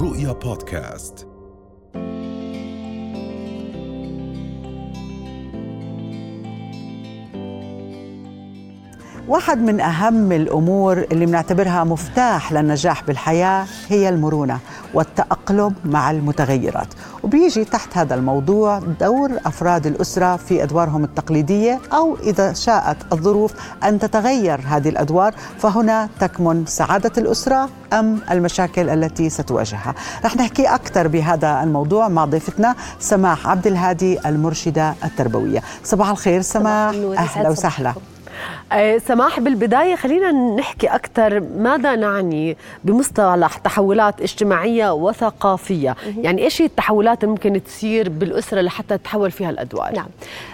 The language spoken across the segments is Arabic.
رؤيا بودكاست. واحد من أهم الأمور اللي بنعتبرها مفتاح للنجاح بالحياة هي المرونة والتأقلم مع المتغيرات. وبيجي تحت هذا الموضوع دور أفراد الأسرة في أدوارهم التقليدية أو إذا شاءت الظروف أن تتغير هذه الأدوار فهنا تكمن سعادة الأسرة أم المشاكل التي ستواجهها. رح نحكي أكثر بهذا الموضوع مع ضيفتنا سماح عبد الهادي المرشدة التربوية. صباح الخير سماح. أهلا وسهلا. سماح بالبداية خلينا نحكي أكثر ماذا نعني بمصطلح تحولات اجتماعية وثقافية. يعني إيش هي التحولات اللي ممكن تصير بالأسرة لحتى تتحول فيها الأدوار؟ نعم.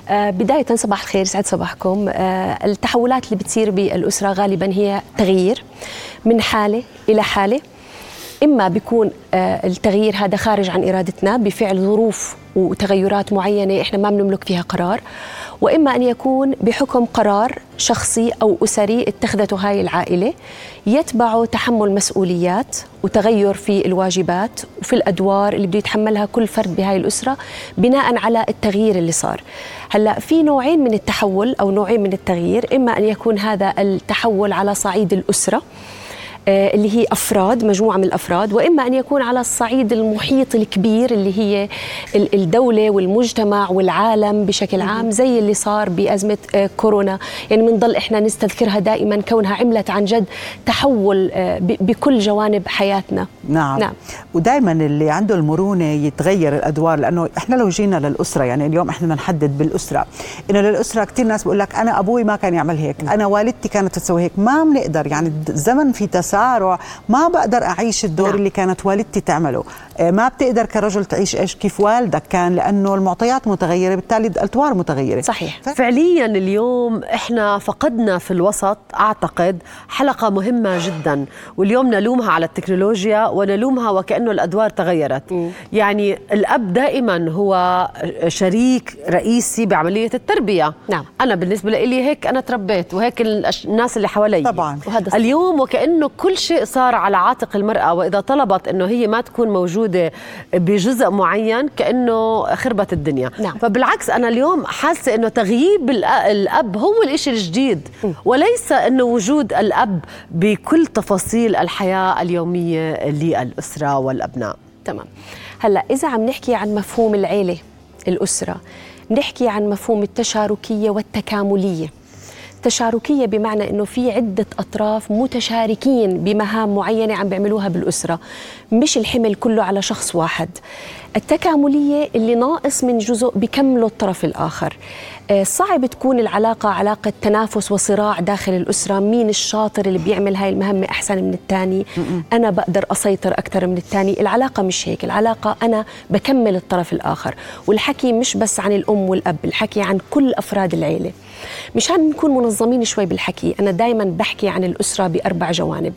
آه بداية صباح الخير سعد صباحكم. آه التحولات اللي بتصير بالأسرة غالبا هي تغيير من حالة إلى حالة. إما بيكون آه التغيير هذا خارج عن إرادتنا بفعل ظروف وتغيرات معينة إحنا ما بنملك فيها قرار وإما أن يكون بحكم قرار شخصي أو أسري اتخذته هاي العائلة يتبعه تحمل مسؤوليات وتغير في الواجبات وفي الأدوار اللي بده يتحملها كل فرد بهاي الأسرة بناء على التغيير اللي صار. هلأ في نوعين من التحول أو نوعين من التغيير، إما أن يكون هذا التحول على صعيد الأسرة اللي هي أفراد مجموعة من الأفراد وإما أن يكون على الصعيد المحيط الكبير اللي هي الدولة والمجتمع والعالم بشكل عام زي اللي صار بأزمة آه، كورونا. يعني بنضل إحنا نستذكرها دائما كونها عملت عن جد تحول آه، بكل جوانب حياتنا. نعم, نعم. ودائما اللي عنده المرونة يتغير الأدوار لأنه إحنا لو جينا للأسرة يعني اليوم إحنا بدنا نحدد بالأسرة إنه للأسرة كثير ناس بقول لك أنا أبوي ما كان يعمل هيك أنا والدتي كانت تسوي هيك ما بنقدر يعني الزمن في تسارع تسارع ما بقدر أعيش الدور نعم. اللي كانت والدتي تعمله. آه، ما بتقدر كرجل تعيش إيش؟ كيف والدك كان لأنه المعطيات متغيرة بالتالي الادوار متغيرة. صحيح. ف... فعليا اليوم إحنا فقدنا في الوسط أعتقد حلقة مهمة جدا واليوم نلومها على التكنولوجيا ونلومها وكأنه الأدوار تغيرت. م. يعني الأب دائما هو شريك رئيسي بعملية التربية. نعم. أنا بالنسبة لي هيك أنا تربيت وهيك الناس اللي حوالي. طبعا. وهذا اليوم وكأنه كل شيء صار على عاتق المرأة وإذا طلبت إنه هي ما تكون موجودة موجوده بجزء معين كأنه خربت الدنيا. نعم. فبالعكس أنا اليوم حاسة إنه تغييب الأب هو الإشي الجديد وليس إنه وجود الأب بكل تفاصيل الحياة اليومية للأسرة والأبناء. تمام. هلأ إذا عم نحكي عن مفهوم العيلة الأسرة نحكي عن مفهوم التشاركية والتكاملية. تشاركية بمعنى أنه في عدة أطراف متشاركين بمهام معينة عم بيعملوها بالأسرة. مش الحمل كله على شخص واحد. التكاملية اللي ناقص من جزء بكمله الطرف الآخر. آه، صعب تكون العلاقة علاقة تنافس وصراع داخل الأسرة. مين الشاطر اللي بيعمل هاي المهمة أحسن من الثاني أنا بقدر أسيطر أكثر من الثاني العلاقة مش هيك. العلاقة أنا بكمل الطرف الآخر. والحكي مش بس عن الأم والأب الحكي عن كل أفراد العيلة. مشان نكون منظمين شوي بالحكي أنا دائما بحكي عن الأسرة بأربع جوانب.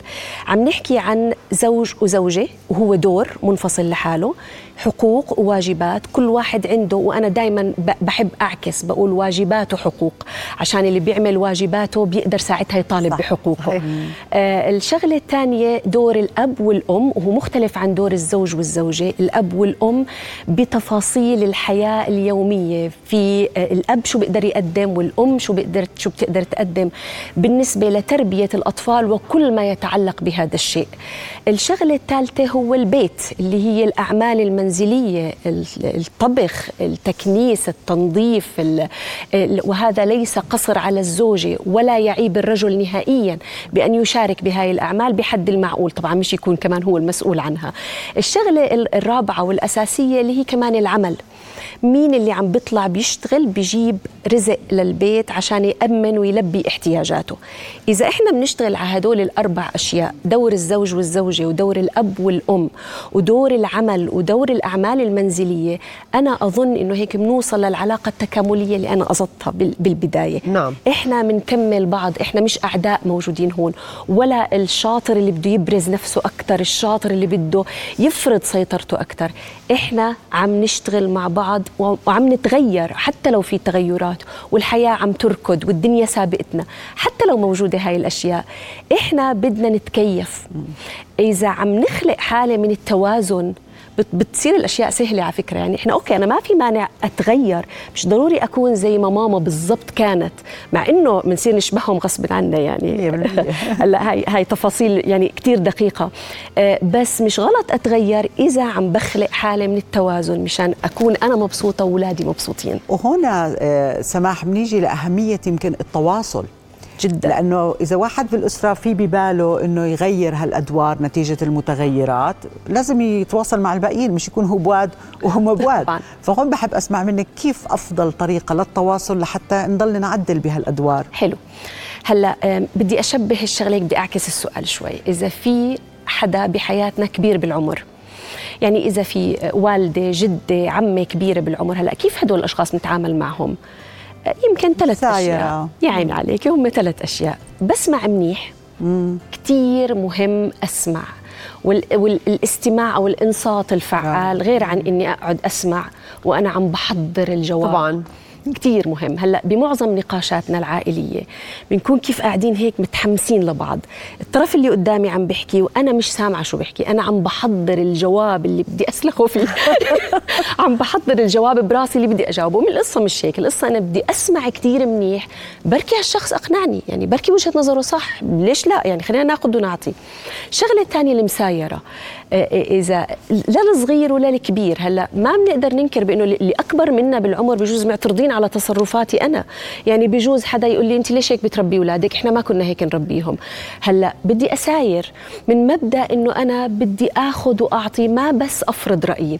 عم نحكي عن زوج وزوجة وهو دور منفصل لحاله. حقوق وواجبات كل واحد عنده وأنا دائما بحب أعكس بقول واجبات وحقوق عشان اللي بيعمل واجباته بيقدر ساعتها يطالب صح. بحقوقه. آه الشغلة الثانية دور الأب والأم وهو مختلف عن دور الزوج والزوجة. الأب والأم بتفاصيل الحياة اليومية في آه الأب شو بيقدر يقدم والأم شو بيقدر شو بتقدر تقدم بالنسبة لتربية الأطفال وكل ما يتعلق بهذا الشيء. الشغلة الثالثة هو البيت اللي هي الأعمال المنزلية. الطبخ التكنيس التنظيف وهذا ليس قصر على الزوجة ولا يعيب الرجل نهائيا بأن يشارك بهاي الأعمال بحد المعقول. طبعا مش يكون كمان هو المسؤول عنها. الشغلة الرابعة والأساسية اللي هي كمان العمل. مين اللي عم بيطلع بيشتغل بيجيب رزق للبيت عشان يأمن ويلبي احتياجاته. إذا إحنا بنشتغل على هدول الأربع أشياء دور الزوج والزوجة ودور الأب والأم ودور العمل ودور الأعمال المنزلية أنا أظن إنه هيك بنوصل للعلاقة التكاملية اللي أنا قصدتها بالبداية. نعم. إحنا بنكمل بعض إحنا مش أعداء موجودين هون. ولا الشاطر اللي بده يبرز نفسه أكثر الشاطر اللي بده يفرض سيطرته أكثر إحنا عم نشتغل مع بعض وعم نتغير حتى لو في تغيرات والحياة عم تركض والدنيا سابقتنا حتى لو موجودة هاي الأشياء. إحنا بدنا نتكيف. إذا عم نخلق حالة من التوازن بتصير الأشياء سهلة على فكرة. يعني إحنا أوكي أنا ما في مانع أتغير. مش ضروري أكون زي ما ماما بالضبط كانت مع إنه بنصير نشبههم غصب عنا يعني. هلأ هاي هاي تفاصيل يعني كثير دقيقة. آه، بس مش غلط أتغير إذا عم بخلق حالة من التوازن مشان أكون أنا مبسوطة واولادي مبسوطين. وهنا آه، سماح بنيجي لأهمية يمكن التواصل. جدا. لأنه إذا واحد بالأسرة في بباله إنه يغير هالأدوار نتيجة المتغيرات لازم يتواصل مع الباقيين مش يكون هو بواد وهم بواد. فهون بحب أسمع منك كيف أفضل طريقة للتواصل لحتى نضل نعدل بهالأدوار. حلو. هلأ بدي أشبه الشغلة بدي أعكس السؤال شوي. إذا في حدا بحياتنا كبير بالعمر يعني إذا في والدة جدة عمة كبيرة بالعمر هلأ كيف هدول الأشخاص نتعامل معهم؟ يمكن ثلاث أشياء. يا عيني عليك هم ثلاث أشياء. بسمع منيح. كثير مهم أسمع. والاستماع أو الإنصات الفعال غير عن إني أقعد أسمع وأنا عم بحضر الجواب. طبعا. كثير مهم. هلأ بمعظم نقاشاتنا العائلية بنكون كيف قاعدين هيك متحمسين لبعض. الطرف اللي قدامي عم بحكي وأنا مش سامعة شو بحكي أنا عم بحضر الجواب اللي بدي أسلخه فيه. عم بحضر الجواب براسي اللي بدي أجاوبه. من القصة مش هيك القصة أنا بدي أسمع كثير منيح. بركي هالشخص أقنعني يعني بركي وجهة نظره صح. ليش لا؟ يعني خلينا ناخذ ونعطي. الشغله الثانية المسايرة. إذا لا الصغير ولا الكبير هلأ ما بنقدر ننكر بإنه اللي أكبر منا بالعمر بجوز معترضين على تصرفاتي أنا. يعني بجوز حدا يقول لي أنت ليش هيك بتربي أولادك؟ إحنا ما كنا هيك نربيهم. هلأ بدي أساير. من مبدأ إنه أنا بدي آخذ وأعطي ما بس أفرض رأيي.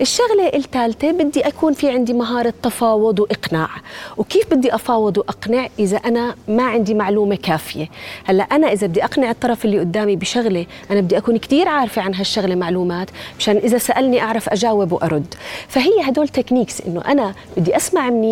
الشغلة الثالثة بدي أكون في عندي مهارة تفاوض وإقناع. وكيف بدي أفاوض وأقنع؟ إذا أنا ما عندي معلومة كافية. هلأ أنا إذا بدي أقنع الطرف اللي قدامي بشغلة أنا بدي أكون كثير عارفة عن هالشغلة معلومات مشان إذا سألني أعرف أجاوب وأرد. فهي هدول تكنيكس إنه أنا بدي أسمع منيح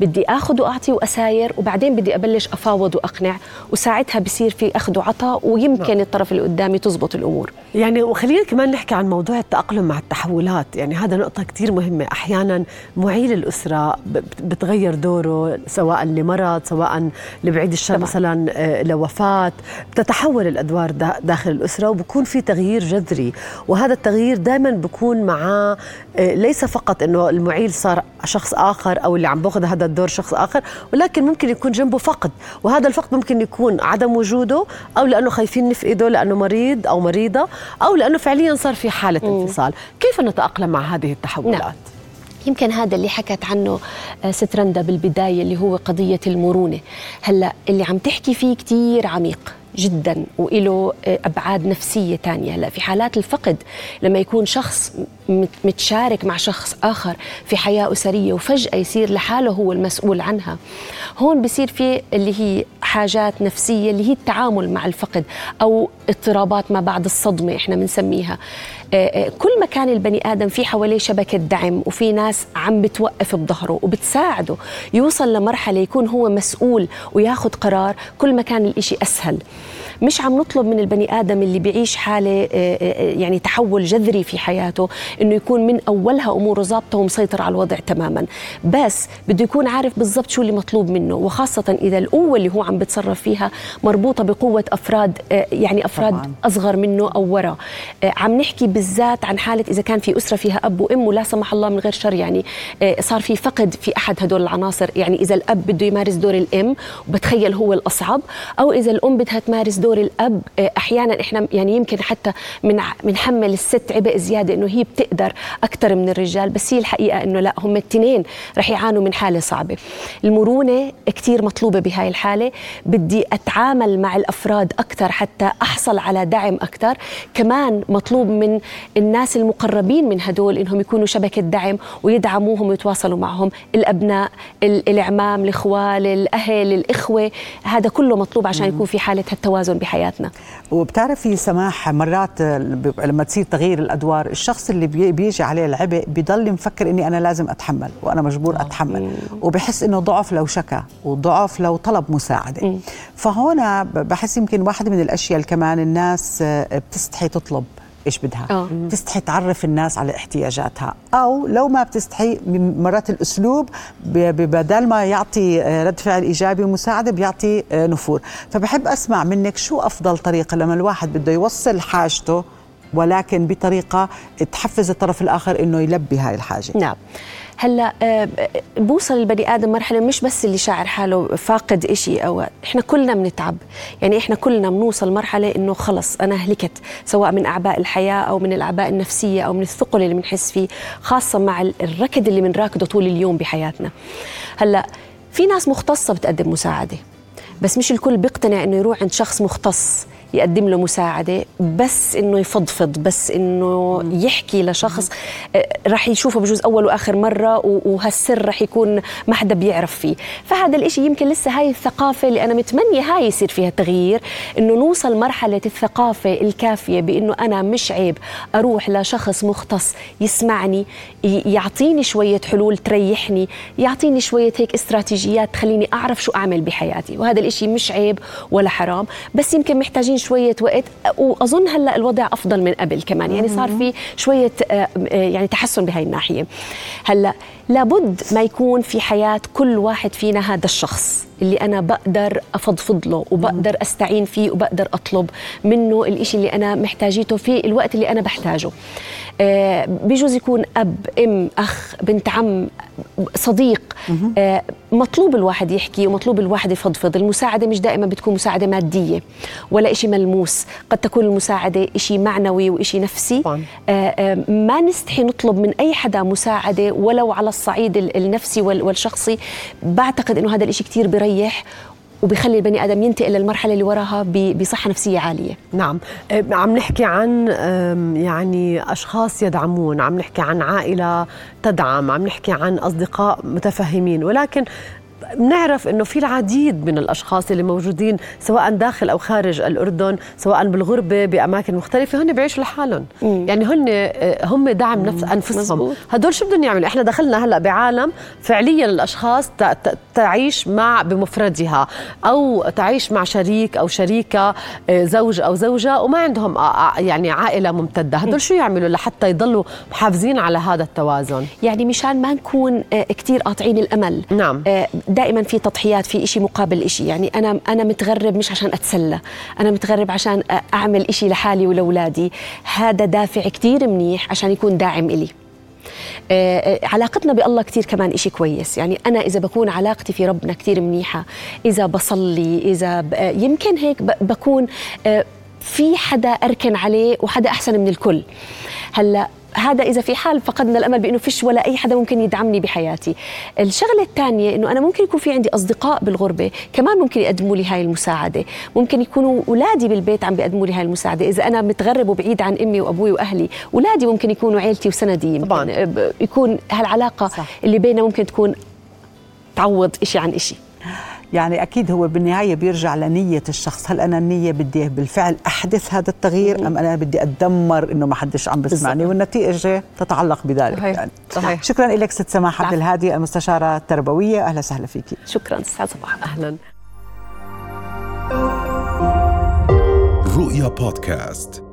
بدي اخذ وأعطي وأساير وبعدين بدي أبلش أفاوض وأقنع وساعتها بصير في أخذ وعطاء ويمكن نعم. الطرف اللي قدامي تزبط الأمور. يعني وخلينا كمان نحكي عن موضوع التأقلم مع التحولات. يعني هذا نقطة كثير مهمة. أحيانا معيل الأسرة بتغير دوره سواء لمرض سواء لبعيد الشر مثلا آه، لوفاة. بتتحول الأدوار داخل الأسرة وبكون في تغيير جذري. وهذا التغيير دائما بكون معاه آه، ليس فقط إنه المعيل صار شخص آخر أو اللي عم باخذ هذا الدور شخص آخر ولكن ممكن يكون جنبه فقد وهذا الفقد ممكن يكون عدم وجوده أو لأنه خايفين نفقده لأنه مريض أو مريضة أو لأنه فعليا صار في حالة انفصال. كيف نتأقلم مع هذه التحولات؟ نعم. يمكن هذا اللي حكت عنه آه، ست رندا بالبداية اللي هو قضية المرونة. هلأ اللي عم تحكي فيه كثير عميق جدا وله آه، أبعاد نفسية ثانية هلأ في حالات الفقد لما يكون شخص متشارك مع شخص آخر في حياة أسرية وفجأة يصير لحاله هو المسؤول عنها هون بصير في اللي هي حاجات نفسية اللي هي التعامل مع الفقد أو اضطرابات ما بعد الصدمة إحنا بنسميها. آه، آه، كل ما كان البني آدم في حواليه شبكة دعم وفي ناس عم بتوقف بظهره وبتساعده يوصل لمرحلة يكون هو مسؤول وياخذ قرار كل ما كان الإشي أسهل. مش عم نطلب من البني آدم اللي بيعيش حالة آه، يعني تحول جذري في حياته إنه يكون من أولها أموره ظابطة ومسيطر على الوضع تماما. بس بده يكون عارف بالضبط شو اللي مطلوب منه وخاصة إذا القوة اللي هو عم بتصرف فيها مربوطة بقوة أفراد يعني أفراد طبعاً. أصغر منه أو ورا. عم نحكي بالذات عن حالة إذا كان في أسرة فيها أب وأم ولا سمح الله من غير شر يعني آه، صار في فقد في أحد هدول العناصر. يعني إذا الأب بده يمارس دور الأم وبتخيل هو الأصعب. أو إذا الأم بدها تمارس دور الأب آه، أحيانا إحنا يعني يمكن حتى من بنحمل الست عبء زيادة إنه هي بتقدر أكثر من الرجال بس هي الحقيقة إنه لا هم الاثنين رح يعانوا من حالة صعبة. المرونة كثير مطلوبة بهاي الحالة. بدي أتعامل مع الأفراد أكثر حتى أحصل على دعم أكثر. كمان مطلوب من الناس المقربين من هدول إنهم يكونوا شبكة دعم ويدعموهم ويتواصلوا معهم. الأبناء العمام الاخوال الأهل الإخوة. هذا كله مطلوب عشان يكون في حالة التوازن بحياتنا. وبتعرفي سماح مرات لما تصير تغيير الأدوار الشخص اللي بيجي عليه العبء بيضل مفكر إني أنا لازم أتحمل وأنا مجبور أتحمل. وبحس إنه ضعف لو شكى وضعف لو طلب مساعدة. فهون بحس يمكن واحدة من الأشياء اللي كمان الناس بتستحي تطلب إيش بدها. آه. بتستحي تعرف الناس على احتياجاتها. أو لو ما بتستحي مرات الأسلوب بدل ما يعطي آه، رد فعل إيجابي ومساعدة بيعطي آه، نفور. فبحب أسمع منك شو أفضل طريقة لما الواحد بده يوصل حاجته ولكن بطريقة تحفز الطرف الآخر إنه يلبي هاي الحاجة. نعم. هلا آه، بوصل البني آدم مرحلة مش بس اللي شاعر حاله فاقد إشي أو إحنا كلنا بنتعب. يعني إحنا كلنا بنوصل مرحلة إنه خلص أنا هلكت سواء من أعباء الحياة أو من الأعباء النفسية أو من الثقل اللي بنحس فيه خاصة مع ال- الركض اللي بنراكده طول اليوم بحياتنا. هلا في ناس مختصة بتقدم مساعدة بس مش الكل بيقتنع إنه يروح عند شخص مختص. يقدم له مساعدة بس إنه يفضفض بس إنه يحكي لشخص آه، رح يشوفه بجوز أول وآخر مرة و- وهالسر رح يكون ما حدا بيعرف فيه. فهذا الإشي يمكن لسه هاي الثقافة اللي أنا متمنية هاي يصير فيها تغيير إنه نوصل مرحلة الثقافة الكافية بإنه أنا مش عيب أروح لشخص مختص يسمعني يعطيني شوية حلول تريحني يعطيني شوية هيك استراتيجيات تخليني أعرف شو أعمل بحياتي. وهذا الإشي مش عيب ولا حرام بس يمكن محتاجين شوية وقت وأظن هلأ الوضع أفضل من قبل كمان يعني صار في شوية آه، آه، يعني تحسن بهاي الناحية. هلأ لابد ما يكون في حياة كل واحد فينا هذا الشخص. اللي أنا بقدر أفضفض له وبقدر أستعين فيه وبقدر أطلب منه الإشي اللي أنا محتاجيته في الوقت اللي أنا بحتاجه. آه، بيجوز يكون أب أم أخ بنت عم صديق آه، مطلوب الواحد يحكي ومطلوب الواحد يفضفض. المساعدة مش دائما بتكون مساعدة مادية ولا إشي ملموس. قد تكون المساعدة إشي معنوي وإشي نفسي. آه، ما نستحي نطلب من أي حدا مساعدة ولو على الصعيد ال- النفسي وال- والشخصي. بعتقد أنه هذا الإشي كتير بريح وبيخلي البني آدم ينتقل للمرحلة اللي وراها ب- بصحة نفسية عالية. نعم. عم نحكي عن يعني أشخاص يدعمون عم نحكي عن عائلة تدعم عم نحكي عن أصدقاء متفهمين ولكن بنعرف إنه في العديد من الأشخاص اللي موجودين سواء داخل أو خارج الأردن سواء بالغربة بأماكن مختلفة هن بيعيشوا لحالهم. يعني هن آه، هم دعم نفس أنفسهم. هدول شو بدهم يعملوا؟ إحنا دخلنا هلأ بعالم فعليا الأشخاص تعيش مع بمفردها أو تعيش مع شريك أو شريكة آه، زوج أو زوجة وما عندهم آه، يعني عائلة ممتدة. هدول شو يعملوا لحتى يضلوا محافظين على هذا التوازن؟ يعني مشان ما نكون كتير قاطعين الأمل. نعم. دائما في تضحيات في إشي مقابل إشي. يعني أنا أنا متغرب مش عشان أتسلى. أنا متغرب عشان أعمل إشي لحالي ولأولادي. هذا دافع كتير منيح عشان يكون داعم إلي. آه، آه، علاقتنا بالله كتير كمان إشي كويس. يعني أنا إذا بكون علاقتي في ربنا كتير منيحة إذا بصلي إذا ب- آه، يمكن هيك بكون في حدا أركن عليه وحدا أحسن من الكل. هلأ هذا إذا في حال فقدنا الأمل بأنه فيش ولا أي حدا ممكن يدعمني بحياتي. الشغلة الثانية أنه أنا ممكن يكون في عندي أصدقاء بالغربة كمان ممكن يقدموا لي هاي المساعدة. ممكن يكونوا أولادي بالبيت عم بيقدموا لي هاي المساعدة. إذا أنا متغرب وبعيد عن أمي وأبوي وأهلي أولادي ممكن يكونوا عيلتي وسندي. طبعاً. يكون هالعلاقة صح. اللي بيننا ممكن تكون تعوض إشي عن إشي. يعني أكيد هو بالنهاية بيرجع لنية الشخص. هل أنا النية بدي بالفعل أحدث هذا التغيير أم أنا بدي اتذمر إنه ما حدش عم بسمعني؟ والنتيجة تتعلق بذلك صحيح. يعني. صحيح. شكرا لك ست سماح عبد الهادي المستشارة التربوية. أهلا وسهلا فيكي شكرا أستاذ صباح أهلا. رؤيا بودكاست.